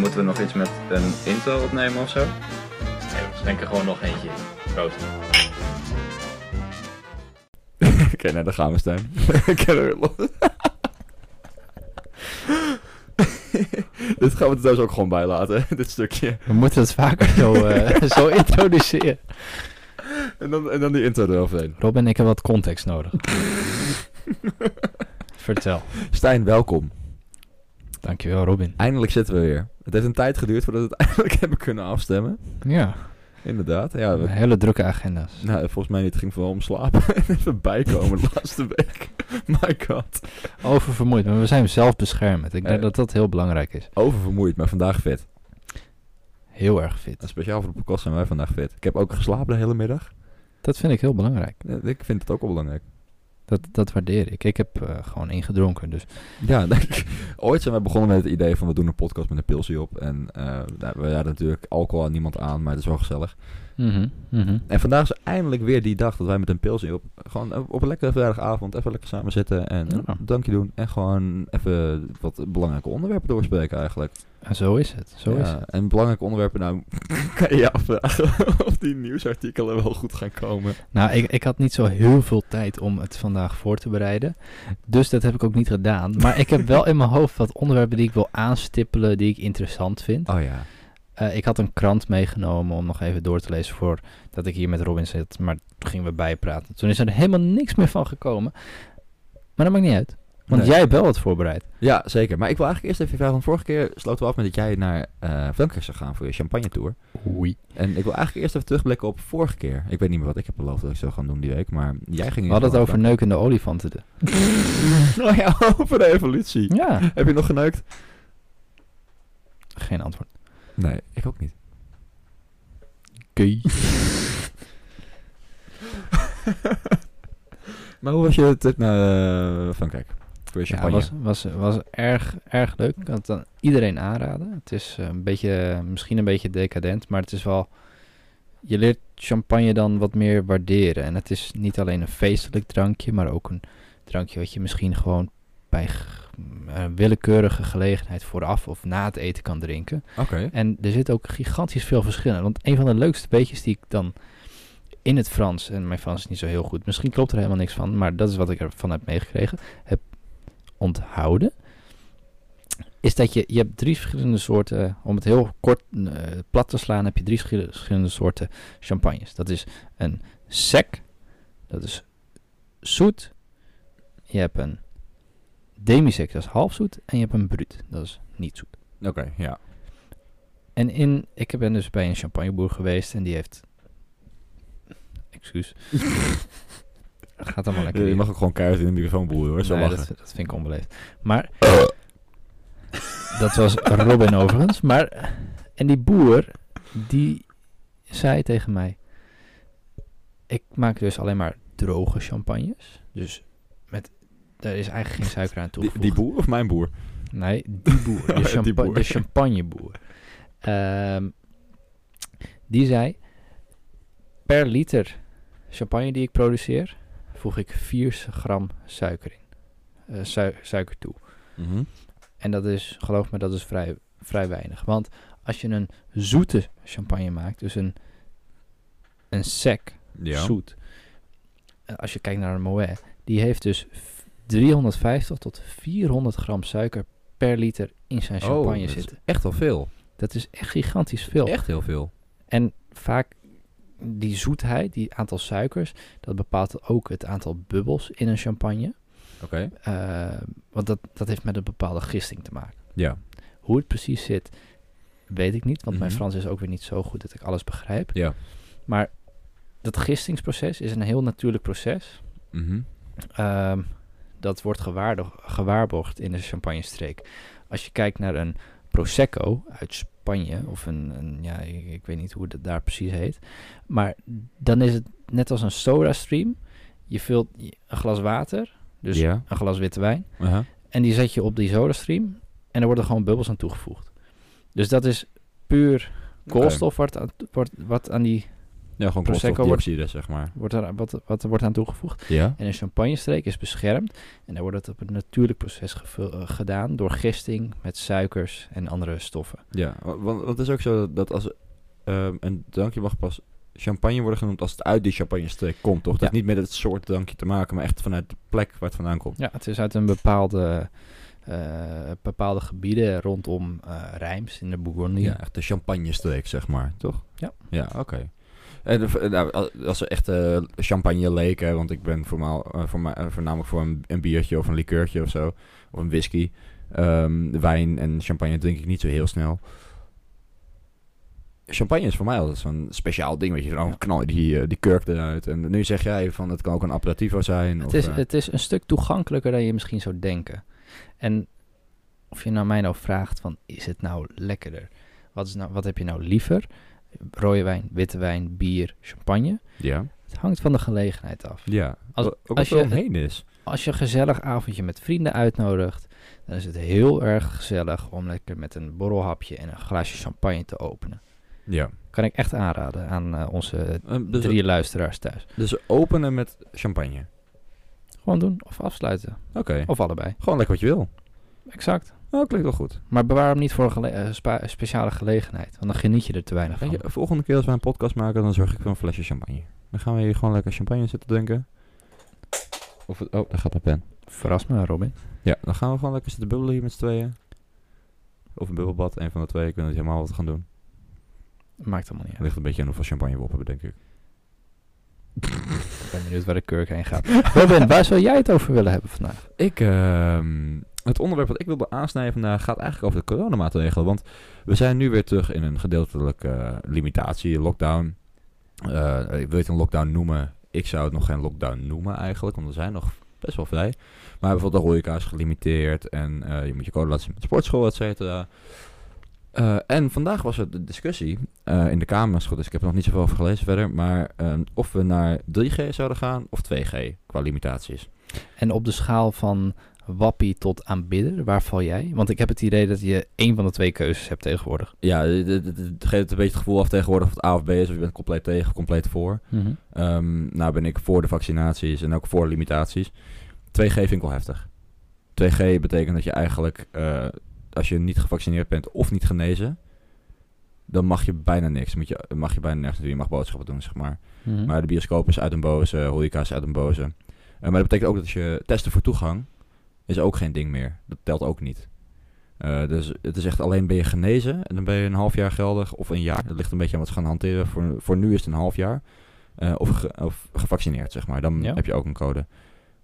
Moeten we nog iets met een intro opnemen of zo? Nee, we schenken gewoon nog eentje. Proost. Oké, nou daar gaan we staan. Ik ken er weer los. Dit gaan we er thuis ook gewoon bij laten, dit stukje. We moeten het vaker zo, eh, zo introduceren. En dan, en dan die intro eroverheen. Robin, ik heb wat context nodig. Vertel. Stijn, welkom. Dankjewel, Robin. Eindelijk zitten we weer. Het heeft een tijd geduurd voordat we het eindelijk hebben kunnen afstemmen. Ja, Inderdaad. Ja, we- hele drukke agenda's. nou, volgens mij niet. Het ging vooral om slapen en even bijkomen de laatste week. My god. Oververmoeid, maar we zijn zelfbeschermend. Ik denk Eh. dat dat heel belangrijk is. Oververmoeid, maar vandaag fit. Heel erg fit. En speciaal voor de podcast zijn wij vandaag fit. Ik heb ook geslapen de hele middag. Dat vind ik heel belangrijk. Ik vind het ook wel belangrijk. Dat, dat waardeer ik. Ik heb eh, gewoon ingedronken, dus Ja, ooit zijn wij begonnen met het idee van we doen een podcast met een pilsje op. En eh, we hadden natuurlijk alcohol aan niemand aan, maar het is wel gezellig. Mhm, mhm. En vandaag is eindelijk weer die dag dat wij met een pilsje op, gewoon op een lekkere vrijdagavond even lekker samen zitten en Ja. een dankje doen. En gewoon even wat belangrijke onderwerpen doorspreken eigenlijk. En zo is het. Zo ja, is het. En belangrijke onderwerpen, nou, kan je je afvragen of die nieuwsartikelen wel goed gaan komen. Nou, ik, ik had niet zo heel veel tijd om het vandaag voor te bereiden. Dus dat heb ik ook niet gedaan. Maar ik heb wel in mijn hoofd wat onderwerpen die ik wil aanstippelen, die ik interessant vind. Oh ja. Eh, ik had een krant meegenomen om nog even door te lezen voordat ik hier met Robin zit. Maar toen gingen we bijpraten. Toen is er helemaal niks meer van gekomen. Maar dat maakt niet uit. Want Nee. jij hebt wel wat voorbereid. Ja, zeker. Maar ik wil eigenlijk eerst even vragen, want vorige keer sloten we af met dat jij naar eh Frankrijk zou gaan voor je champagne tour. Oei. En ik wil eigenlijk eerst even terugblikken op vorige keer. Ik weet niet meer wat ik heb beloofd dat ik zou gaan doen die week, maar jij ging... We hadden het over neukende olifanten. oh ja, over de evolutie. Ja. Heb je nog geneukt? Geen antwoord. Nee, ik ook niet. Oké. maar hoe was je trip naar eh, Frankrijk? Voor je Ja, was, was, was erg, erg leuk. Ik kan het aan iedereen aanraden. Het is eh, een beetje, misschien een beetje decadent, maar het is wel... Je leert champagne dan wat meer waarderen. En het is niet alleen een feestelijk drankje, maar ook een drankje wat je misschien gewoon bij willekeurige gelegenheid vooraf of na het eten kan drinken. Oké. En er zit ook gigantisch veel verschil in. Want een van de leukste beetjes die ik dan in het Frans, en mijn Frans is niet zo heel goed, misschien klopt er helemaal niks van, maar dat is wat ik ervan heb meegekregen, heb onthouden, is dat je, je hebt drie verschillende soorten, om het heel kort eh, plat te slaan, heb je drie verschil- verschillende soorten champagnes. Dat is een sec, dat is zoet, je hebt een demi-sec, dat is half zoet, en je hebt een brut, dat is niet zoet. Oké, ja. En in, ik ben dus bij een champagneboer geweest en die heeft. Excuus. Gaat allemaal lekker. Je mag ook gewoon keihard in de microfoon boeren hoor, zo Nee, dat, dat vind ik onbeleefd. Maar. dat was Robin overigens. Maar. En die boer. Die zei tegen mij. Ik maak dus alleen maar droge champagnes. Dus. Daar is eigenlijk geen suiker aan toegevoegd. die boer of mijn boer? Nee, die boer. De, Die champa- boer. de champagneboer. Ehm, die zei... Per liter champagne die ik produceer... voeg ik 4 gram suiker in. Eh, sui- suiker toe. Mhm. En dat is, geloof me, dat is vrij, vrij weinig. Want als je een zoete champagne maakt... dus een, een sec, Ja. zoet... eh, als je kijkt naar een Moet... die heeft dus 350 tot 400 gram suiker per liter in zijn champagne oh, dat is zitten. echt wel veel. Dat is echt gigantisch veel. Echt heel veel. En vaak die zoetheid, die aantal suikers, dat bepaalt ook het aantal bubbels in een champagne. Oké. Eh, want dat, dat heeft met een bepaalde gisting te maken. Ja. Hoe het precies zit, weet ik niet. Want mijn Mhm. Frans is ook weer niet zo goed dat ik alles begrijp. Ja. Maar dat gistingsproces is een heel natuurlijk proces. Mhm. Ehm, dat wordt gewaarborgd in de champagnestreek. Als je kijkt naar een Prosecco uit Spanje, of een, een ja, ik, ik weet niet hoe dat daar precies heet. Maar dan is het net als een soda stream. Je vult een glas water, dus Ja. een glas witte wijn. En die zet je op die soda stream. En er worden gewoon bubbels aan toegevoegd. Dus dat is puur koolstof wat, aan, wordt, wat aan die Ja, gewoon Prosecco koolstofdioxide, zeg maar. wordt er, wat, wat er wordt aan toegevoegd. Ja? En een champagnestreek is beschermd. En daar wordt het op een natuurlijk proces gevul- eh, gedaan door gisting met suikers en andere stoffen. Ja, wa- want het is ook zo dat als ehm, een drankje mag pas champagne worden genoemd als het uit die champagne-streek komt, toch? Ja. heeft niet met het soort drankje te maken, maar echt vanuit de plek waar het vandaan komt. Ja, het is uit een bepaalde, eh, bepaalde gebieden rondom eh Rijms in de Bourgondië. Ja, echt de champagne-streek, zeg maar, toch? Ja. Ja, oké. En de- nou, als- ze echt eh, champagne leken, want ik ben voormaal, eh, voor eh, voornamelijk voor een, een biertje of een likeurtje of zo, of een whisky. Ehm, wijn en champagne drink ik niet zo heel snel. Champagne is voor mij altijd zo'n speciaal ding, weet je. Dan knal je die, eh, die kurk eruit. En nu zeg jij van, het kan ook een aperitivo zijn. Het of, is, eh, het is een stuk toegankelijker dan je misschien zou denken. En of je nou mij nou vraagt van, is het nou lekkerder? Wat, is nou, wat heb je nou liever? Rode wijn, witte wijn, bier, champagne? ja. Het hangt van de gelegenheid af. Ja, Als- ook als als je- omheen is. Als je een gezellig avondje met vrienden uitnodigt, dan is het heel erg gezellig om lekker met een borrelhapje en een glaasje champagne te openen. Ja. Kan ik echt aanraden aan eh, onze Ehm, dus, drie luisteraars thuis. dus openen met champagne. Gewoon doen of afsluiten. Oké. Of allebei. Gewoon lekker wat je wil. Exact. Oh, klinkt wel goed. Maar bewaar hem niet voor een gele- eh, speciale gelegenheid. Want dan geniet je er te weinig van. je, volgende keer als we een podcast maken, dan zorg ik voor een flesje champagne. Dan gaan we hier gewoon lekker champagne zitten drinken. Of het, oh, daar gaat mijn pen. Verras me, Robin. Ja, dan gaan we gewoon lekker zitten bubbelen hier met z'n tweeën. Of een bubbelbad, een van de twee. Ik weet niet helemaal wat we gaan doen. Maakt allemaal niet Het uit. ligt een beetje aan hoeveel champagne we op hebben, denk ik. Ik ben benieuwd waar de kurk heen gaat. Robin, waar zou jij het over willen hebben vandaag? Ik, ehm, het onderwerp wat ik wilde aansnijden vandaag gaat eigenlijk over de coronamaatregelen. Want we zijn nu weer terug in een gedeeltelijke eh, limitatie, lockdown. Eh, wil je het een lockdown noemen? Ik zou het nog geen lockdown noemen eigenlijk, want we zijn nog best wel vrij. Maar bijvoorbeeld de horeca is gelimiteerd en eh, je moet je code laten zien met sportschool, et cetera. En vandaag was er de discussie in de Kamer, goed, dus ik heb er nog niet zoveel over gelezen verder, maar of we naar 3G zouden gaan of 2G qua limitaties. En op de schaal van wappie tot aanbidder, waar val jij? Want ik heb het idee dat je één van de twee keuzes hebt tegenwoordig. Ja, het- het het geeft een beetje het gevoel af tegenwoordig of het A of B is, of je bent compleet tegen of compleet voor. Ehm, nou ben ik voor de vaccinaties en ook voor de limitaties. 2G vind ik wel heftig. 2G betekent dat je eigenlijk, eh, als je niet gevaccineerd bent of niet genezen, dan mag je bijna niks. Moet je, mag je bijna nergens doen. Je mag boodschappen doen, zeg maar. Mhm. Maar de bioscoop is uit een boze, horeca is uit een boze. Eh, maar dat betekent ook dat je testen voor toegang is ook geen ding meer. Dat telt ook niet. Eh, dus het is echt alleen ben je genezen en dan ben je een half jaar geldig of een jaar. Dat ligt een beetje aan wat ze gaan hanteren. Voor, voor nu is het een half jaar. Eh, of, ge- of gevaccineerd, zeg maar. Dan Ja. heb je ook een code.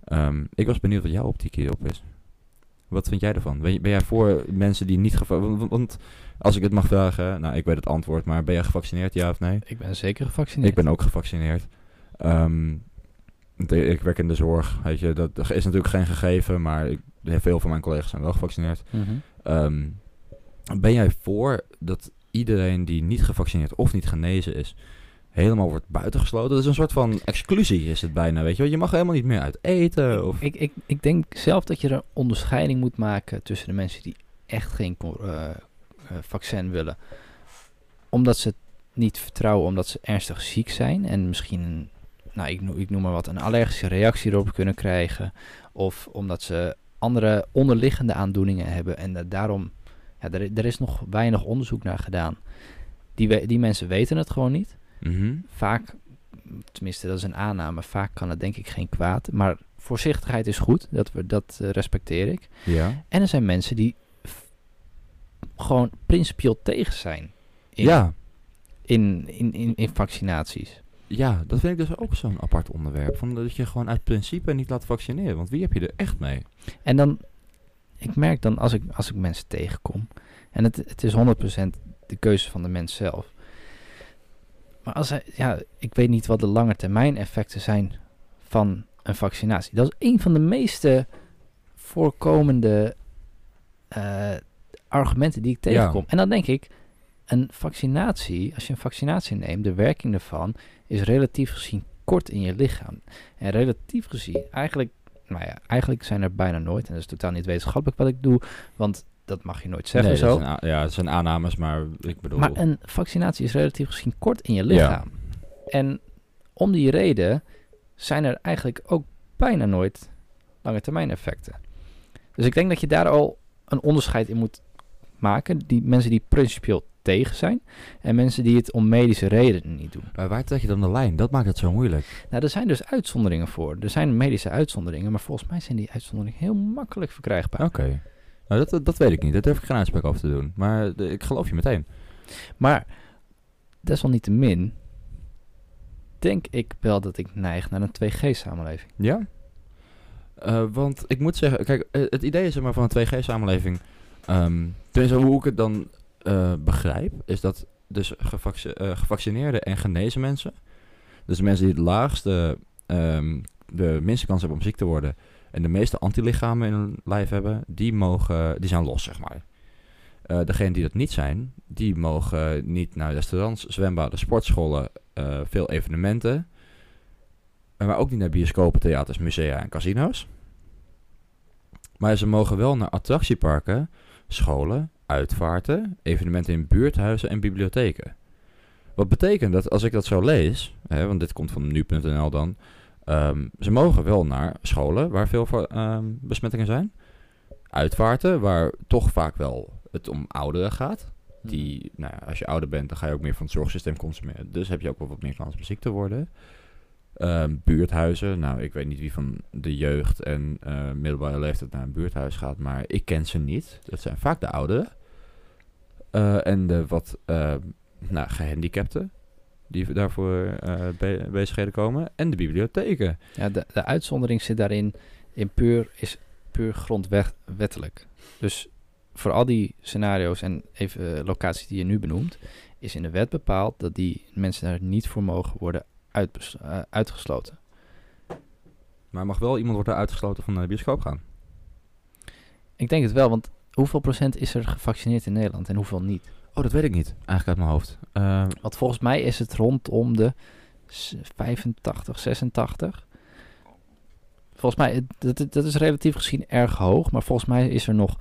Ehm, ik was benieuwd wat jouw optiek hierop is. Wat vind jij ervan? Ben, je- ben jij voor mensen die niet gevaccineerd... Want, want als ik het mag vragen, nou ik weet het antwoord, maar ben jij gevaccineerd, ja of nee? Ik ben zeker gevaccineerd. Ik ben ook gevaccineerd. Ehm, de- ik werk in de zorg, weet je, dat is natuurlijk geen gegeven, maar ik, veel van mijn collega's zijn wel gevaccineerd. Mhm. Ehm, ben jij voor dat iedereen die niet gevaccineerd of niet genezen is, helemaal wordt buitengesloten? Dat is een soort van exclusie is het bijna, weet je wel. Je mag helemaal niet meer uit eten of... Ik, ik, ik denk zelf dat je er een onderscheiding moet maken tussen de mensen die echt geen eh, eh, vaccin willen. Omdat ze het niet vertrouwen, omdat ze ernstig ziek zijn en misschien, nou, ik, noem- ik noem maar wat, een allergische reactie erop kunnen krijgen. Of omdat ze andere onderliggende aandoeningen hebben en dat daarom, ja, er, er is nog weinig onderzoek naar gedaan. Die, we- die mensen weten het gewoon niet Mhm. vaak, tenminste dat is een aanname, vaak kan het denk ik geen kwaad. Maar voorzichtigheid is goed, dat, we, dat eh, respecteer ik. Ja. En er zijn mensen die gewoon principieel tegen zijn in, Ja. in, in, in, in vaccinaties. Ja, dat vind ik dus ook zo'n apart onderwerp. Van dat je gewoon uit principe niet laat vaccineren. Want wie heb je er echt mee? En dan, ik merk dan als ik, als ik mensen tegenkom, en het, het is 100% de keuze van de mens zelf. Maar als hij, ja, ik weet niet wat de lange termijn effecten zijn van een vaccinatie. Dat is een van de meeste voorkomende eh, argumenten die ik Ja. tegenkom. En dan denk ik, een vaccinatie, als je een vaccinatie neemt, de werking daarvan is relatief gezien kort in je lichaam. En relatief gezien, eigenlijk, nou ja, eigenlijk zijn er bijna nooit, en dat is totaal niet wetenschappelijk wat ik doe, want dat mag je nooit zeggen Nee, zo. ja, het zijn aannames, maar ik bedoel... Maar een vaccinatie is relatief gezien kort in je lichaam. En om die reden zijn er eigenlijk ook bijna nooit lange termijn effecten. Dus ik denk dat je daar al een onderscheid in moet maken. Die mensen die principieel tegen zijn en mensen die het om medische redenen niet doen. Maar waar trek je dan de lijn? Dat maakt het zo moeilijk. Nou, er zijn dus uitzonderingen voor. Er zijn medische uitzonderingen, maar volgens mij zijn die uitzonderingen heel makkelijk verkrijgbaar. Oké. Nou, dat, dat weet ik niet. Daar durf ik geen uitspraak over te doen. Maar de- ik geloof je meteen. Maar desalniettemin denk ik wel dat ik neig naar een 2G-samenleving. Ja? Eh, want ik moet zeggen, kijk, eh, het idee is zeg maar, van een 2G-samenleving. ehm tenminste, hoe ik het dan eh, begrijp, is dat dus gevacci- eh, gevaccineerde en genezen mensen, dus mensen die het laagste, ehm, de minste kans hebben om ziek te worden en de meeste antilichamen in hun lijf hebben, die, mogen, die zijn los, zeg maar. Eh degenen die dat niet zijn, die mogen niet naar restaurants, zwembaden, sportscholen, veel evenementen. Maar ook niet naar bioscopen, theaters, musea en casino's. Maar ze mogen wel naar attractieparken, scholen, uitvaarten, evenementen in buurthuizen en bibliotheken. Wat betekent dat als ik dat zo lees, hè, want dit komt van nu.nl dan, ehm, ze mogen wel naar scholen waar veel ehm, besmettingen zijn, uitvaarten waar toch vaak wel het om ouderen gaat. Die, nou ja, als je ouder bent, dan ga je ook meer van het zorgsysteem consumeren. Dus heb je ook wel wat meer kans om ziek te worden. Ehm, buurthuizen, nou, ik weet niet wie van de jeugd en eh, middelbare leeftijd naar een buurthuis gaat, maar ik ken ze niet. Dat zijn vaak de ouderen. Eh, en de wat eh, nou, gehandicapten, die daarvoor eh, be- bezigheden komen. En de bibliotheken. Ja, de, de uitzondering zit daarin in puur, is puur grondwettelijk. Dus voor al die scenario's en even locaties die je nu benoemt, is in de wet bepaald dat die mensen daar niet voor mogen worden eh, uitgesloten. Maar mag wel iemand worden uitgesloten van naar de bioscoop gaan? Ik denk het wel, want hoeveel procent is er gevaccineerd in Nederland en hoeveel niet? Oh, dat weet ik niet. Eigenlijk uit mijn hoofd. Eh, Want volgens mij is het rondom de s- 85, 86. Volgens mij, dat, dat is relatief gezien erg hoog, maar volgens mij is er nog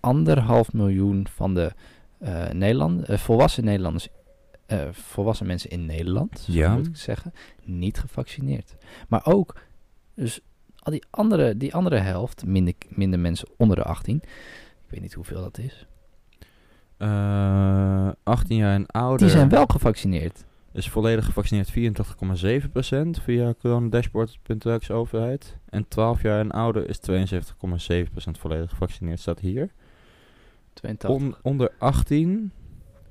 anderhalf miljoen van de eh Nederland, eh, volwassen Nederlanders, eh, volwassen mensen in Nederland, zo Ja. moet ik zeggen, niet gevaccineerd. Maar ook, dus al die andere, die andere helft, minder, minder mensen onder de 18, ik weet niet hoeveel dat is, eh, 18 jaar en ouder. die zijn wel gevaccineerd. is volledig gevaccineerd 84,7% via coronadashboard.nl overheid. En 12 jaar en ouder is 72,7% volledig gevaccineerd, staat hier. 82. On- onder 18,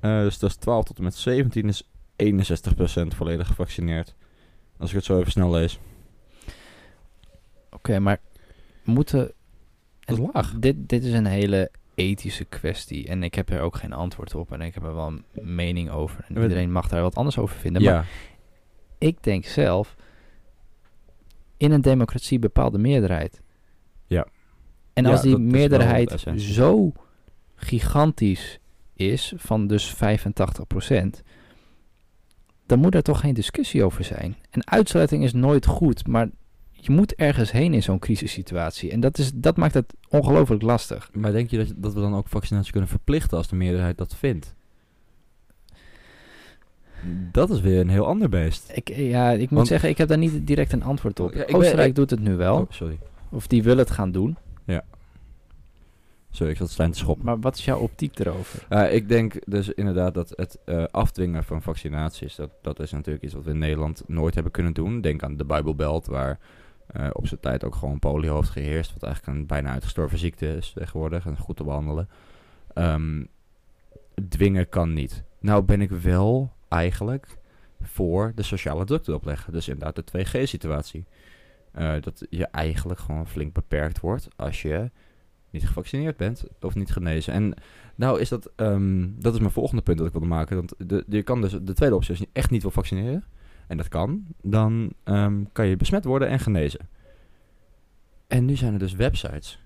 eh, dus dat is 12 tot en met 17, is 61% volledig gevaccineerd. Als ik het zo even snel lees. Oké, maar moeten. Dat is laag. Dit, dit is een hele ethische kwestie. En ik heb er ook geen antwoord op. En ik heb er wel een mening over. En iedereen mag daar wat anders over vinden. Maar ik denk zelf. In een democratie bepaalde meerderheid. Ja. En Ja, als die de meerderheid zo gigantisch is, van dus 85%, dan moet er toch geen discussie over zijn. En uitsluiting is nooit goed, maar je moet ergens heen in zo'n crisissituatie. En dat, is, dat maakt het ongelooflijk lastig. maar denk je dat, dat we dan ook vaccinatie kunnen verplichten als de meerderheid dat vindt? Dat is weer een heel ander beest. Ik, ja, ik moet Want- zeggen, ik heb daar niet direct een antwoord op. Ja, ben- Oostenrijk ik- doet het nu wel, Oh, sorry. of die wil het gaan doen. Sorry, ik zat Stijn te schoppen. Maar wat is jouw optiek erover? Uh, ik denk dus inderdaad dat het eh, afdwingen van vaccinaties, dat, dat is natuurlijk iets wat we in Nederland nooit hebben kunnen doen. Denk aan de Bijbelbelt, waar eh, op zijn tijd ook gewoon polio heeft geheerst, wat eigenlijk een bijna uitgestorven ziekte is tegenwoordig en goed te behandelen. Ehm, dwingen kan niet. Nou ben ik wel eigenlijk voor de sociale druk erop leggen. Dus inderdaad de 2G-situatie. Eh, dat je eigenlijk gewoon flink beperkt wordt als je niet gevaccineerd bent of niet genezen. En nou is dat, ehm, dat is mijn volgende punt dat ik wilde maken. Want de, je kan dus, de tweede optie is je echt niet wil vaccineren. En dat kan. Dan ehm, kan je besmet worden en genezen. En nu zijn er dus websites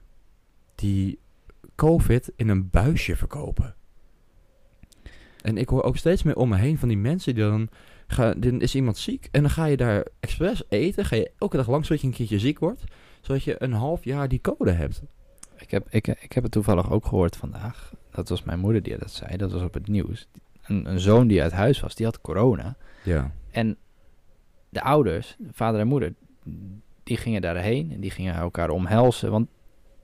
die COVID in een buisje verkopen. En ik hoor ook steeds meer om me heen van die mensen die dan... Ga, dan is iemand ziek en dan ga je daar expres eten. Ga je elke dag langs zodat je een keertje ziek wordt. Zodat je een half jaar die code hebt. Ik heb, ik, ik heb het toevallig ook gehoord vandaag. Dat was mijn moeder die dat zei. Dat was op het nieuws. Een, een zoon die uit huis was, die had corona. Ja. En de ouders, vader en moeder, die gingen daarheen en die gingen elkaar omhelzen. Want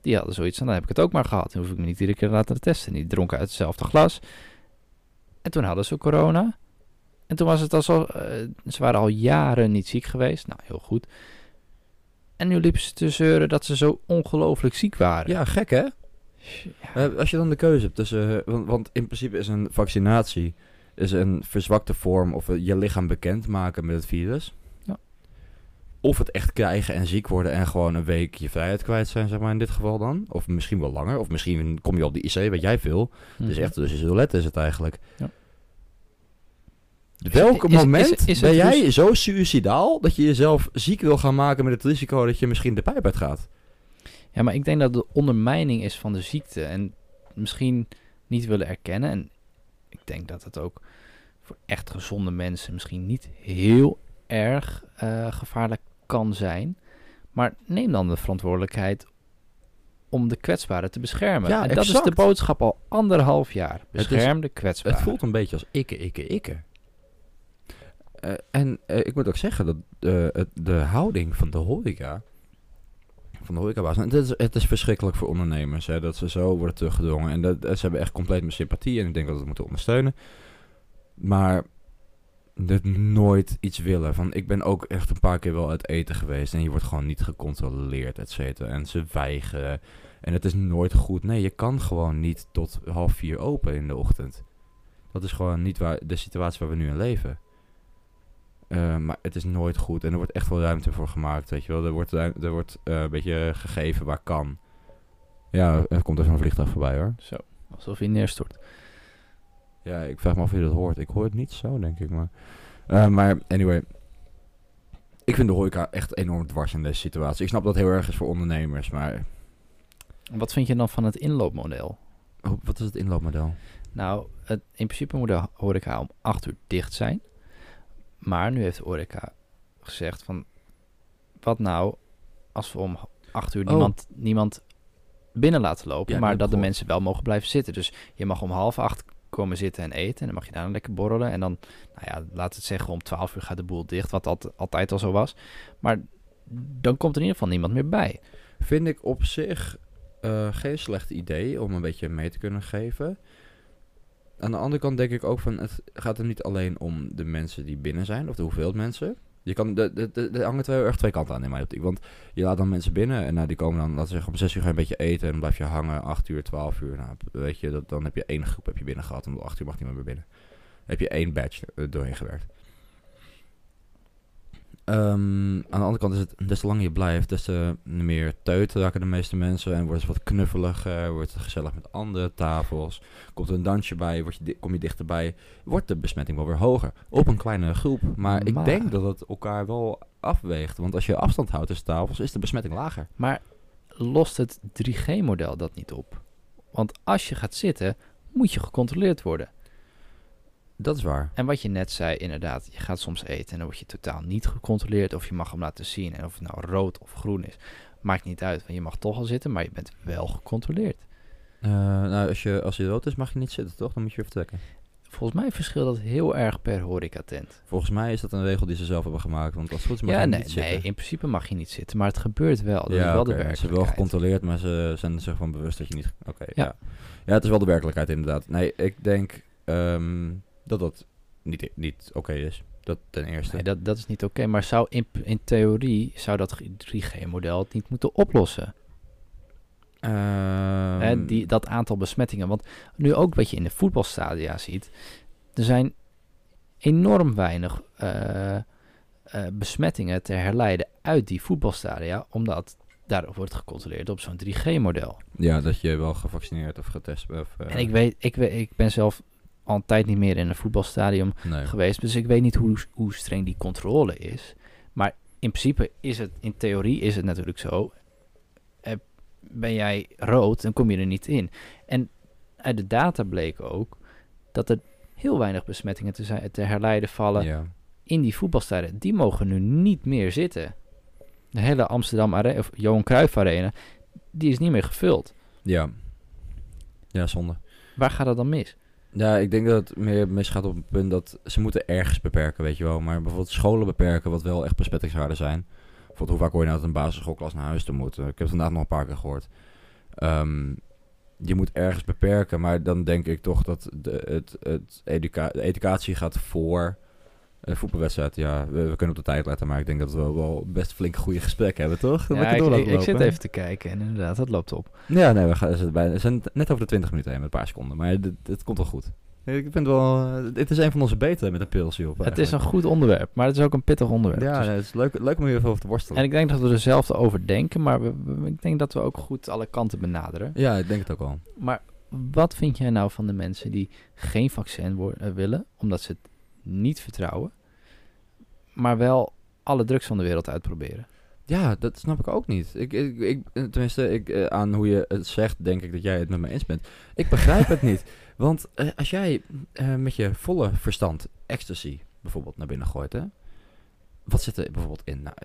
die hadden zoiets dan heb ik het ook maar gehad. Dan hoef ik me niet iedere keer te laten testen. Die dronken uit hetzelfde glas. En toen hadden ze corona. En toen was het alsof, eh ze waren al jaren niet ziek geweest. Nou, heel goed. En nu liepen ze te zeuren dat ze zo ongelooflijk ziek waren. Ja, gek hè? Ja. Eh, als je dan de keuze hebt tussen... eh, want, want in principe is een vaccinatie is een verzwakte vorm... of eh, je lichaam bekendmaken met het virus. Ja. Of het echt krijgen en ziek worden... en gewoon een week je vrijheid kwijt zijn, zeg maar in dit geval dan. Of misschien wel langer. Of misschien kom je op de IC, weet jij veel. Dus echt dus is roulette is het eigenlijk. Ja. Welk Is- moment is- is ben het jij dus- zo suicidaal... dat je jezelf ziek wil gaan maken met het risico... dat je misschien de pijp uitgaat? Ja, maar ik denk dat de ondermijning is van de ziekte. En misschien niet willen erkennen. En ik denk dat het ook voor echt gezonde mensen misschien niet heel erg eh, gevaarlijk kan zijn. Maar neem dan de verantwoordelijkheid om de kwetsbaren te beschermen. Ja, en dat is de boodschap al anderhalf jaar. Bescherm de kwetsbaren. Het voelt een beetje als ikke, ikke, ikke. Eh, en eh, ik moet ook zeggen dat eh, de houding van de horeca, van de horecabaas, het is, het is verschrikkelijk voor ondernemers, hè, dat ze zo worden teruggedrongen. En dat, ze hebben echt compleet mijn sympathie en ik denk dat we het moeten ondersteunen. Maar dit nooit iets willen. Van, ik ben ook echt een paar keer wel uit eten geweest en je wordt gewoon niet gecontroleerd, et cetera. En ze weigeren. En het is nooit goed. Nee, je kan gewoon niet tot half vier open in de ochtend. Dat is gewoon niet waar, de situatie waar we nu in leven. Eh, maar het is nooit goed. En er wordt echt wel ruimte voor gemaakt, weet je wel. Er wordt, er wordt eh, een beetje gegeven waar kan. Ja, er komt even een vliegtuig voorbij hoor. Zo, alsof hij neerstort. Ja, ik vraag me af of je dat hoort. Ik hoor het niet zo, denk ik. Maar, Eh, maar anyway. Ik vind de horeca echt enorm dwars in deze situatie. Ik snap dat heel erg is voor ondernemers, maar... Wat vind je dan van het inloopmodel? Oh, wat is het inloopmodel? Nou, het, in principe moet de horeca om 8 uur dicht zijn. Maar nu heeft de horeca gezegd van... Wat nou als we om 8 uur Oh. niemand, niemand binnen laten lopen... Ja, maar dat dat de mensen wel mogen blijven zitten. Dus je mag om half acht komen zitten en eten. En dan mag je daar lekker borrelen. En dan, nou ja, laat het zeggen, om 12 uur gaat de boel dicht. Wat alt- altijd al zo was. Maar dan komt er in ieder geval niemand meer bij. Vind ik op zich eh, geen slecht idee om een beetje mee te kunnen geven. Aan de andere kant denk ik ook van, het gaat er niet alleen om de mensen die binnen zijn, of de hoeveelheid mensen. Je kan, de, de, de, er hangen twee, erg twee kanten aan in mijn optiek. Want je laat dan mensen binnen en nou, die komen dan, laten we zeggen, om zes uur ga je een beetje eten en blijf je hangen, acht uur, twaalf uur. Nou, weet je, dat, dan heb je één groep heb je binnen gehad en om acht uur mag niemand meer binnen. Heb je één badge er doorheen gewerkt. Ehm, aan de andere kant is het, des te langer je blijft, des te meer teut raken de meeste mensen. En wordt het wat knuffeliger, wordt het gezellig met andere tafels. Komt er een dansje bij, word je, kom je dichterbij. Wordt de besmetting wel weer hoger. Op een kleine groep. Maar ik Maar- denk dat het elkaar wel afweegt. Want als je afstand houdt tussen tafels, is de besmetting lager. Maar lost het 3G-model dat niet op? Want als je gaat zitten, moet je gecontroleerd worden. Dat is waar. En wat je net zei, inderdaad, je gaat soms eten en dan word je totaal niet gecontroleerd. Of je mag hem laten zien. En of het nou rood of groen is, maakt niet uit. Want je mag toch al zitten, maar je bent wel gecontroleerd. Eh, nou, als, je, als je rood is, mag je niet zitten, toch? Dan moet je weer vertrekken. Volgens mij verschilt dat heel erg per horecatent. Volgens mij is dat een regel die ze zelf hebben gemaakt. Want als het goed is, mag Ja, je nee, niet zitten. nee, in principe mag je niet zitten. Maar het gebeurt wel. Dat is ja, wel oké, de Ze hebben wel werkelijkheid. gecontroleerd, maar ze zijn zich van bewust dat je niet... Oké, ja. Ja. ja. het is wel de werkelijkheid inderdaad. Nee, ik denk ehm, dat dat niet, niet oké is. Dat ten eerste. Nee, dat, dat is niet oké. Maar zou in, in theorie zou dat 3G-model het niet moeten oplossen? Ehm, Hè, die, dat aantal besmettingen. Want nu ook wat je in de voetbalstadia ziet. Er zijn enorm weinig eh, eh, besmettingen te herleiden uit die voetbalstadia. Omdat daar wordt gecontroleerd op zo'n 3G-model. Ja, dat je wel gevaccineerd of getest bent. Of, eh, en ik weet, ik weet, ik ben zelf al een tijd niet meer in een voetbalstadium Nee. geweest. Dus ik weet niet hoe, hoe streng die controle is. Maar in principe is het, in theorie is het natuurlijk zo. Ben jij rood, dan kom je er niet in. En uit de data bleek ook dat er heel weinig besmettingen te, zijn, te herleiden vallen Ja. in die voetbalstadion. Die mogen nu niet meer zitten. De hele Amsterdam Arena, of Johan Cruijff Arena, die is niet meer gevuld. ja. Ja, zonde. Waar gaat dat dan mis? Ja, ik denk dat het meer misgaat op het punt dat ze moeten ergens beperken, weet je wel. Maar bijvoorbeeld scholen beperken, wat wel echt besmettingswaarden zijn. Bijvoorbeeld hoe vaak hoor je nou dat een basisschoolklas naar huis toe moet? Eh, Ik heb het vandaag nog een paar keer gehoord. Ehm, je moet ergens beperken, maar dan denk ik toch dat de, het, het de educatie gaat voor voetbalwedstrijd. Ja, we, we kunnen op de tijd letten, maar ik denk dat we wel best flink goede gesprekken hebben, toch? Ja, ik, ik, zit even te kijken en inderdaad, dat loopt op. Ja, nee, we, gaan, we, zitten bijna- we zijn net over de 20 minuten heen met een paar seconden. Maar dit komt wel goed. Ik vind het wel... eh, Dit is een van onze betere met een pilsje op. Het is een goed onderwerp, maar het is ook een pittig onderwerp. Ja, Dus- nee, het is leuk, leuk om hier even over te worstelen. en ik denk dat we er zelf over denken, maar we, we- ik denk dat we ook goed alle kanten benaderen. Ja, ik denk het ook wel. Maar wat vind jij nou van de mensen die geen vaccin eh, willen, omdat ze het niet vertrouwen, maar wel alle drugs van de wereld uitproberen? Ja, dat snap ik ook niet. Ik, ik, ik, tenminste, ik, eh, aan hoe je het zegt, denk ik dat jij het met me eens bent. Ik begrijp het niet. Want eh, als jij eh, met je volle verstand ecstasy bijvoorbeeld naar binnen gooit, hè? Wat zit er bijvoorbeeld in? Nou,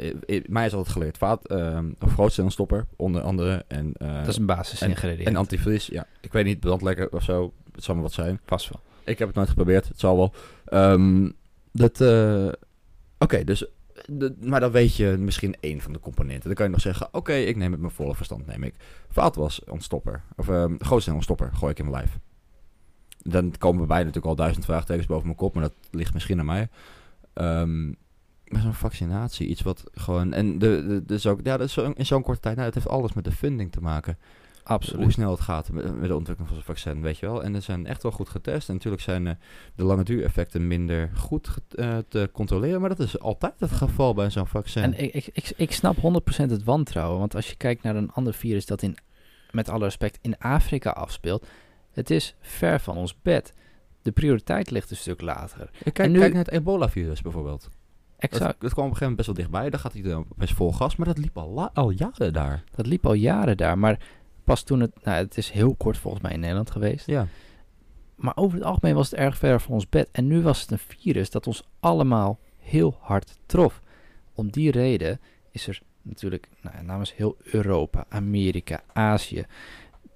mij is altijd geleerd vaat, ehm of grootstellenstopper, onder andere. En, dat is een basisingrediënt. en antivries, ja. Ik weet niet, brandlekker of zo. Het zal maar wat zijn. Pas wel. Ik heb het nooit geprobeerd, het zal wel. Ehm, dat, oké, dus, maar dan weet je misschien één van de componenten. Dan kan je nog zeggen, oké, ik neem het met volle verstand, neem ik. Vaatwas ontstopper, of um, grootste ontstopper, gooi ik in mijn lijf. Dan komen we bij natuurlijk al duizend vraagtekens boven mijn kop, maar dat ligt misschien aan mij. Ehm, maar zo'n vaccinatie, iets wat gewoon, en de, de, dus ook, ja, dat is zo, in zo'n korte tijd, nou, het heeft alles met de funding te maken hoe Absoluut. snel het gaat met, met de ontwikkeling van zo'n vaccin, weet je wel. En er zijn echt wel goed getest. En natuurlijk zijn eh, de lange duureffecten minder goed eh, te controleren. Maar dat is altijd het geval bij zo'n vaccin. En ik, ik, ik, ik snap 100% het wantrouwen, want als je kijkt naar een ander virus dat in, met alle respect, in Afrika afspeelt, het is ver van ons bed. De prioriteit ligt een stuk later. kijk, nu- kijk naar het ebola-virus bijvoorbeeld. Exact. dat kwam op een gegeven moment best wel dichtbij. Daar gaat hij dan best vol gas. Maar dat liep al, al jaren daar. Dat liep al jaren daar, maar pas toen het, nou het is heel kort volgens mij in Nederland geweest. Ja. Maar over het algemeen was het erg ver van ons bed. En nu was het een virus dat ons allemaal heel hard trof. Om die reden is er natuurlijk nou, namens heel Europa, Amerika, Azië.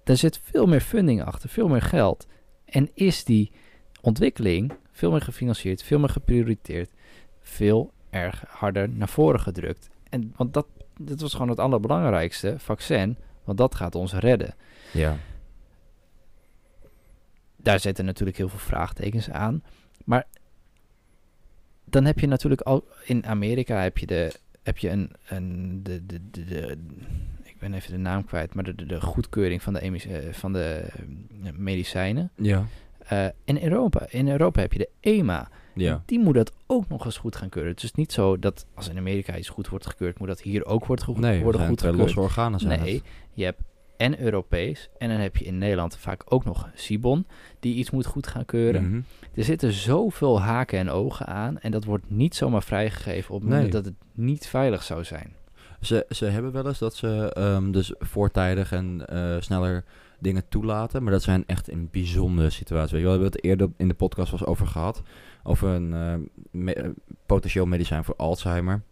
Daar zit veel meer funding achter, veel meer geld. En is die ontwikkeling veel meer gefinancierd, veel meer geprioriteerd, veel erg harder naar voren gedrukt. En want dat, dat was gewoon het allerbelangrijkste, vaccin, want dat gaat ons redden Ja. daar zitten natuurlijk heel veel vraagtekens aan. Maar dan heb je natuurlijk al in Amerika heb je de heb je een, een de, de, de, de- ik ben even de naam kwijt, maar de, de, de goedkeuring van de, emis- eh, van de eh, medicijnen. Ja. Eh, in Europa, in Europa heb je de EMA. Ja. Die moet dat ook nog eens goed gaan keuren. Het is niet zo dat als in Amerika iets goed wordt gekeurd, moet dat hier ook wordt goed, Nee, worden zijn goed gekeurd. losse organen zijn Nee, het. je hebt en Europees en dan heb je in Nederland vaak ook nog Sibon die iets moet goed gaan keuren. Mhm. Er zitten zoveel haken en ogen aan en dat wordt niet zomaar vrijgegeven op het moment Nee. dat het niet veilig zou zijn. Ze, ze hebben wel eens dat ze ehm, dus voortijdig en eh, sneller dingen toelaten. Maar dat zijn echt in bijzondere situaties. Weet je wel, we hebben het eerder in de podcast was over gehad. Over een me- eh, potentieel medicijn voor Alzheimer.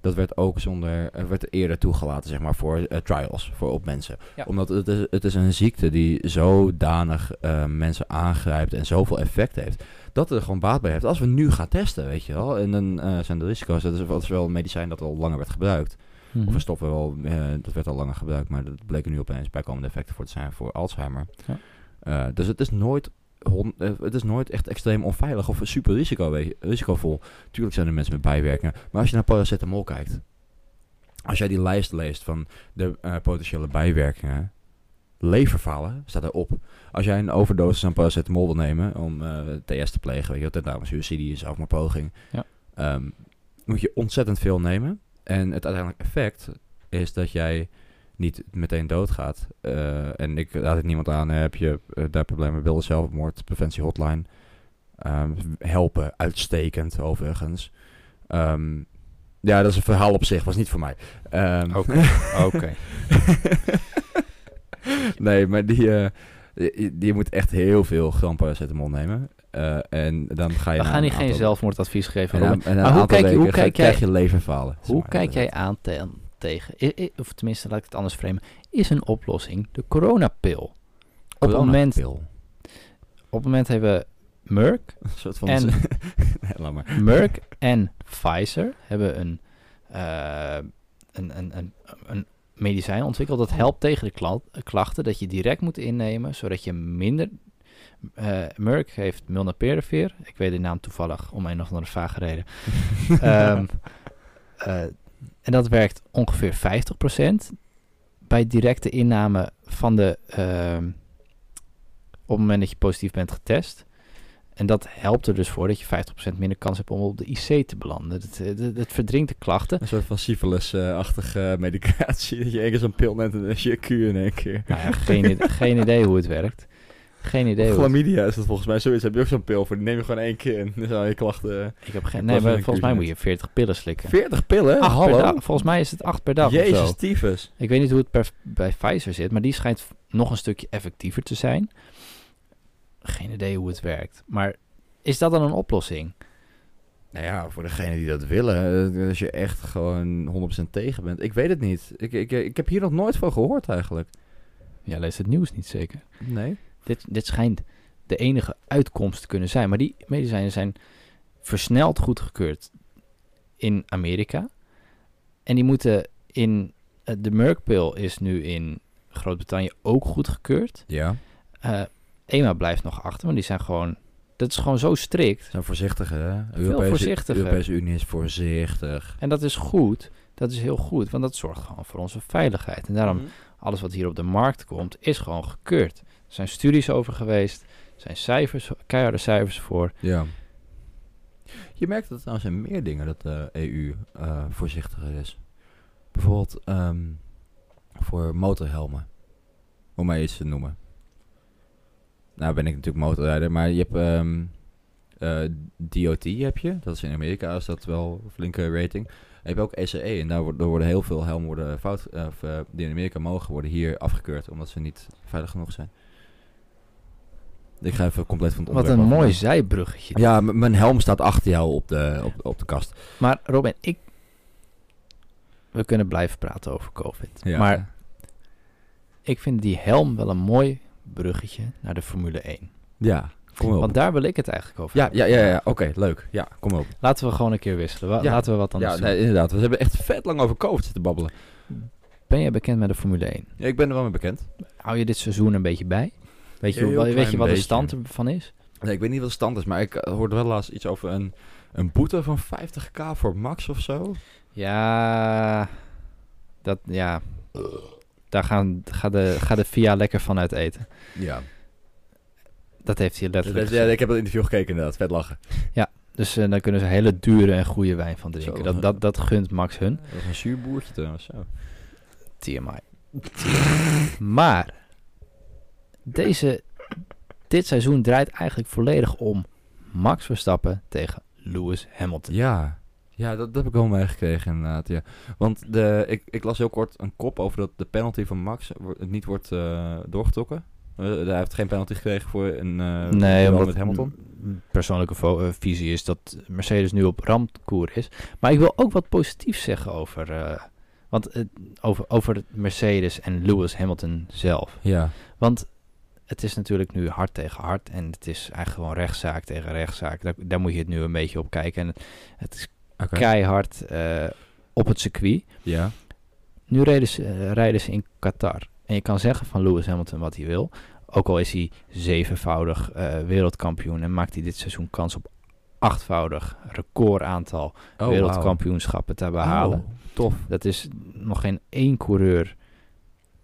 Dat werd ook zonder, eh, werd eerder toegelaten, zeg maar, voor eh, trials, voor op mensen. Ja. Omdat het is, het is een ziekte die zodanig eh, mensen aangrijpt en zoveel effect heeft, dat het er gewoon baat bij heeft. Als we nu gaan testen, weet je wel, en dan zijn de risico's, dat is, dat is wel een medicijn dat al langer werd gebruikt. Mhm. Of een stoffen wel, eh, dat werd al langer gebruikt, maar dat bleken nu opeens bijkomende effecten voor te zijn voor Alzheimer. Ja. Eh, dus het is nooit eh, het is nooit echt extreem onveilig of super risico, risicovol. Tuurlijk zijn er mensen met bijwerkingen. Maar als je naar paracetamol kijkt. Als jij die lijst leest van de potentiële bijwerkingen. Leverfalen staat erop. Als jij een overdosis aan paracetamol wil nemen om TS te plegen, weet je, ten name suïcidie, zelfmoordpoging. Ja. ehm, moet je ontzettend veel nemen. En het uiteindelijke effect is dat jij niet meteen doodgaat. Eh, en ik raad het niemand aan, heb je eh, daar problemen wilde zelfmoord, preventie hotline. Ehm, helpen, uitstekend overigens. Ehm, ja, dat is een verhaal op zich, was niet voor mij. Ehm, Oké, oké. nee, maar die, eh, die, die moet echt heel veel gram paracetamol nemen. Eh, en dan ga je We gaan hier geen aantal- zelfmoordadvies geven. en Maar hoe kijk je- hoe weken kijk krijg jij- je leverfalen. Hoe kijk jij aan te- tegen, i- of tenminste laat ik het anders framen, is een oplossing de coronapil? Op het moment, Coronapil. het moment hebben Merck, Een soort van... En- nee, laat maar. Merck en Pfizer hebben een, eh, een, een, een, een medicijn ontwikkeld dat helpt tegen de kla- klachten dat je direct moet innemen, zodat je minder... eh Merck heeft Molnupiravir, ik weet de naam toevallig om een of andere vage reden. Eh, en dat werkt ongeveer 50% bij directe inname van de... ehm, op het moment dat je positief bent getest. En dat helpt er dus voor dat je 50% minder kans hebt om op de IC te belanden. Het, het verdringt de klachten. Een soort van syphilis-achtige medicatie. Dat je één keer zo'n pil neemt en dan is je in één keer. Nou ja, geen, geen idee hoe het werkt. Geen idee Chlamydia is dat volgens mij zoiets. Heb je ook zo'n pil voor? Die neem je gewoon één keer en dan zijn je klachten... Ik heb geen... Nee, maar volgens mij moet je 40 pillen slikken. 40 pillen? Acht per Hallo? dag. Volgens mij is het 8 per dag of Jezus, zo. tyfus. Ik weet niet hoe het per, bij Pfizer zit, maar die schijnt nog een stukje effectiever te zijn. Geen idee hoe het werkt. Maar is dat dan een oplossing? Nou ja, voor degenen die dat willen, eh, als je echt gewoon 100% tegen bent. Ik weet het niet. Ik, ik, ik heb hier nog nooit van gehoord eigenlijk. Ja, lees het nieuws niet zeker. Nee. Dit, dit schijnt de enige uitkomst te kunnen zijn. Maar die medicijnen zijn versneld goedgekeurd in Amerika. En die moeten in... eh, de Merck-pil is nu in Groot-Brittannië ook goedgekeurd. Ja. Eh EMA blijft nog achter, maar die zijn gewoon... Dat is gewoon zo strikt. Zijn voorzichtiger, hè? Veel voorzichtiger. De Europese Unie is voorzichtig. En dat is goed. Dat is heel goed, want dat zorgt gewoon voor onze veiligheid. En daarom, Mhm. alles wat hier op de markt komt, is gewoon gekeurd. Er zijn studies over geweest. Er zijn cijfers, keiharde cijfers voor. Ja. Je merkt dat trouwens in meer dingen dat de EU eh, voorzichtiger is. Bijvoorbeeld ehm, voor motorhelmen. Om maar iets te noemen. Nou ben ik natuurlijk motorrijder, maar je hebt ehm, eh, DOT heb je. Dat is in Amerika is dat wel een flinke rating. En je hebt ook ECE en daar worden, er heel veel helmen worden fout, eh, eh, die in Amerika mogen worden hier afgekeurd. Omdat ze niet veilig genoeg zijn. Ik ga even compleet van het Wat een mooi zijbruggetje. Ja, mijn helm staat achter jou op de, op, op de kast. Maar Robin, ik... We kunnen blijven praten over COVID. Ja. Maar ik vind die helm wel een mooi bruggetje naar de Formule 1. Ja, kom op. Want daar wil ik het eigenlijk over ja, ja, ja, ja. oké, leuk. Ja, kom op. Laten we gewoon een keer wisselen. Wa- Ja. Laten we wat anders Ja, doen. nee, inderdaad. We hebben echt vet lang over COVID zitten babbelen. Ben jij bekend met de Formule 1? Ja, ik ben er wel mee bekend. Hou je dit seizoen een beetje bij? Weet je, hoe- weet je wat de stand ervan is? Nee, ik weet niet wat de stand is, maar ik eh, hoorde wel laatst iets over een, een boete van 50k voor Max of zo. Ja, dat, ja. Daar gaan, gaat, de, gaat de VIA lekker van uit eten. Ja. Dat heeft hij letterlijk ja. Ik heb dat interview gekeken inderdaad. Vet lachen. Dus eh, daar kunnen ze hele dure en goede wijn van drinken. Zo. Dat, dat, dat gunt Max hun. Dat was een zuur boertje trouwens. Zo. TMI. Maar deze, dit seizoen draait eigenlijk volledig om Max Verstappen tegen Lewis Hamilton. Ja, ja dat, dat heb ik wel meegekregen inderdaad. Ja. Want de, ik, ik las heel kort een kop over dat de penalty van Max niet wordt eh, doorgetrokken. Eh, hij heeft geen penalty gekregen voor een uh, Nee, met Hamilton. persoonlijke visie is dat Mercedes nu op ramkoer is. Maar ik wil ook wat positiefs zeggen over, want, over, over Mercedes en Lewis Hamilton zelf. Ja, Want het is natuurlijk nu hard tegen hard en het is eigenlijk gewoon rechtszaak tegen rechtszaak. Daar, daar moet je het nu een beetje op kijken. En het is keihard eh, op het circuit. Ja, Nu rijden ze, eh, rijden ze in Qatar. En je kan zeggen van Lewis Hamilton wat hij wil. Ook al is hij zevenvoudig eh, wereldkampioen en maakt hij dit seizoen kans op achtvoudig recordaantal oh, wereldkampioenschappen te behalen. Oh, tof. Dat is nog geen één coureur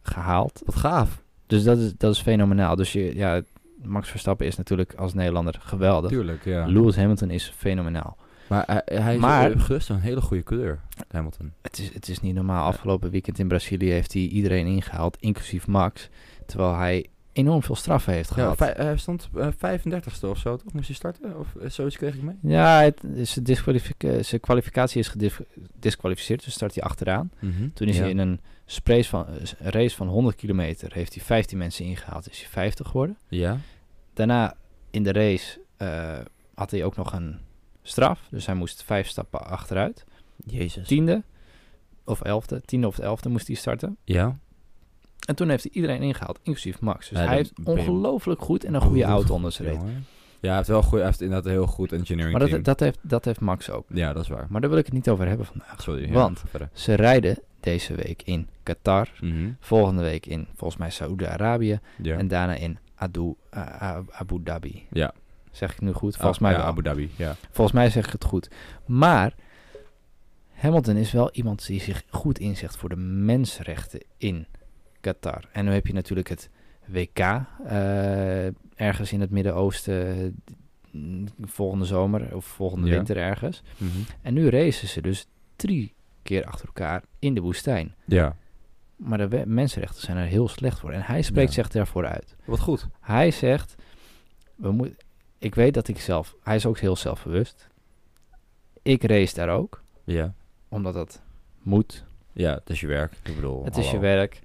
gehaald. Wat gaaf. Dus dat is, dat is fenomenaal. Dus je, ja, Max Verstappen is natuurlijk als Nederlander geweldig. Tuurlijk, ja. Lewis Hamilton is fenomenaal. Maar hij, hij is Maar- gerust een hele goede kleur, Hamilton. Het is, het is niet normaal. Afgelopen weekend in Brazilië heeft hij iedereen ingehaald, inclusief Max. Terwijl hij enorm veel straffen heeft Ja, gehad. vij- hij stond eh, 35ste of zo, toch? Moest hij starten? Of eh, zoiets kreeg ik mee? Ja, het, zijn, disqualific- zijn kwalificatie is gedisqualificeerd, dus start hij achteraan. Toen is Ja. hij in een van, eh, race van 100 kilometer, heeft hij 15 mensen ingehaald, is hij 50 geworden. Ja? Daarna in de race eh, had hij ook nog een straf, dus hij moest vijf stappen achteruit. Jezus. Tiende of elfde, tiende of elfde moest hij starten. Ja? En toen heeft hij iedereen ingehaald, inclusief Max. Dus Ja, hij heeft ongelooflijk goed en een goede auto onder zijn reet. Ja, hij heeft wel goed, hij heeft inderdaad een heel goed engineering Maar dat, dat, heeft, dat heeft Max ook. Ja, dat is waar. Maar daar wil ik het niet over hebben vandaag. Sorry. ja, Want- verder. Ze rijden deze week in Qatar. Mhm. Volgende week in, volgens mij, Saoedi-Arabië. Ja. En daarna in Adu, uh, uh, Abu Dhabi. ja. Zeg ik nu goed? Volgens Ah, mij ja, wel. Abu Dhabi, ja. Volgens mij zeg ik het goed. Maar Hamilton is wel iemand die zich goed inzet voor de mensenrechten in Qatar. En nu heb je natuurlijk het WK eh, ergens in het Midden-Oosten mm, volgende zomer of volgende Ja. winter ergens. Mhm. En nu racen ze dus drie keer achter elkaar in de woestijn. Ja. Maar de mensenrechten zijn er heel slecht voor. En hij spreekt Ja. zich daarvoor uit. Wat goed. Hij zegt, we moet, ik weet dat ik zelf, hij is ook heel zelfbewust. Ik race daar ook, Ja. omdat dat moet. Ja, het is je werk. Ik bedoel, Het is je werk.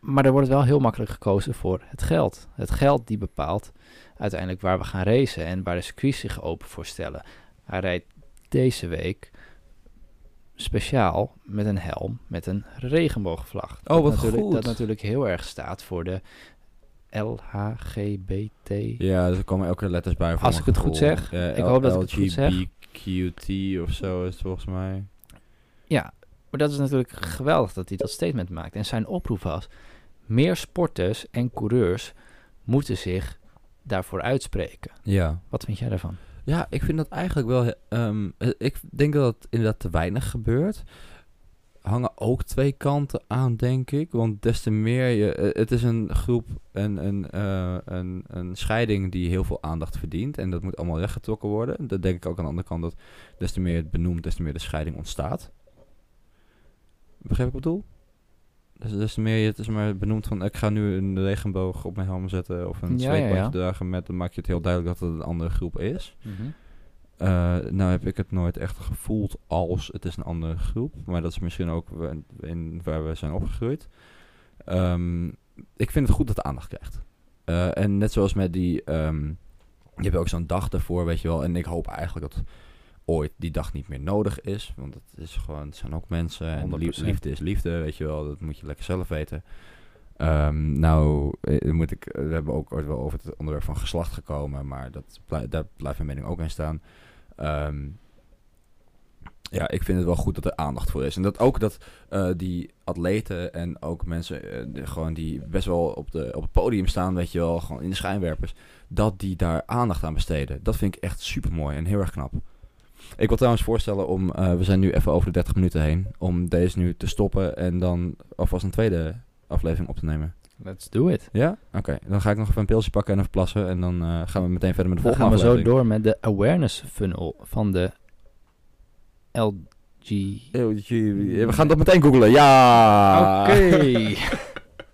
Maar er wordt wel heel makkelijk gekozen voor het geld. Het geld die bepaalt uiteindelijk waar we gaan racen en waar de circuits zich open voor stellen. Hij rijdt deze week speciaal met een helm met een regenboogvlag. Oh, dat wat natuurlijk, goed. Dat natuurlijk heel erg staat voor de LHGBT. Ja, er komen elke letters bij. voor Als ik het goed zeg. Ja, Ik hoop dat ik het goed zeg. LGBTQT of zo is het volgens mij. Ja, maar dat is natuurlijk geweldig dat hij dat statement maakt. En zijn oproep was: meer sporters en coureurs moeten zich daarvoor uitspreken. Ja. Wat vind jij daarvan? Ja, ik vind dat eigenlijk wel... ehm, eh, ik denk dat het inderdaad te weinig gebeurt. Hangen ook twee kanten aan, denk ik. Want des te meer je... eh, het is een groep, een, een, eh, een, een scheiding die heel veel aandacht verdient. En dat moet allemaal rechtgetrokken worden. Dat denk ik ook aan de andere kant dat des te meer het benoemt, des te meer de scheiding ontstaat. Begrijp ik wat ik bedoel? Dus te meer je het is maar benoemd van... Ik ga nu een regenboog op mijn helm zetten of een Ja, ja, zweetbandje ja. dragen met... Dan maak je het heel duidelijk dat het een andere groep is. Eh, nou heb ik het nooit echt gevoeld als het is een andere groep. Maar dat is misschien ook in waar we zijn opgegroeid. Ehm, ik vind het goed dat het aandacht krijgt. Eh, en net zoals met die... ehm, je hebt ook zo'n dag ervoor, weet je wel. En ik hoop eigenlijk dat ooit die dag niet meer nodig is. Want het, is gewoon, het zijn ook mensen. En lief- 100%. liefde is liefde, weet je wel. Dat moet je lekker zelf weten. Ehm, nou, eh, moet ik, we hebben ook ooit wel over het onderwerp van geslacht gekomen. Maar dat daar blijft mijn mening ook in staan. Ehm, ja, ik vind het wel goed dat er aandacht voor is. En dat ook dat eh, die atleten en ook mensen eh, die gewoon die best wel op, de, op het podium staan, weet je wel, gewoon in de schijnwerpers, dat die daar aandacht aan besteden. Dat vind ik echt super mooi en heel erg knap. Ik wil trouwens voorstellen om, eh, we zijn nu even over de 30 minuten heen, om deze nu te stoppen en dan alvast een tweede aflevering op te nemen. Let's do it. Ja? Oké, dan ga ik nog even een pilsje pakken en even plassen en dan eh, gaan we meteen verder met de Dan volgende gaan we zo door met de awareness funnel van de LG. Jee, We gaan dat meteen googlen. Ja! Oké.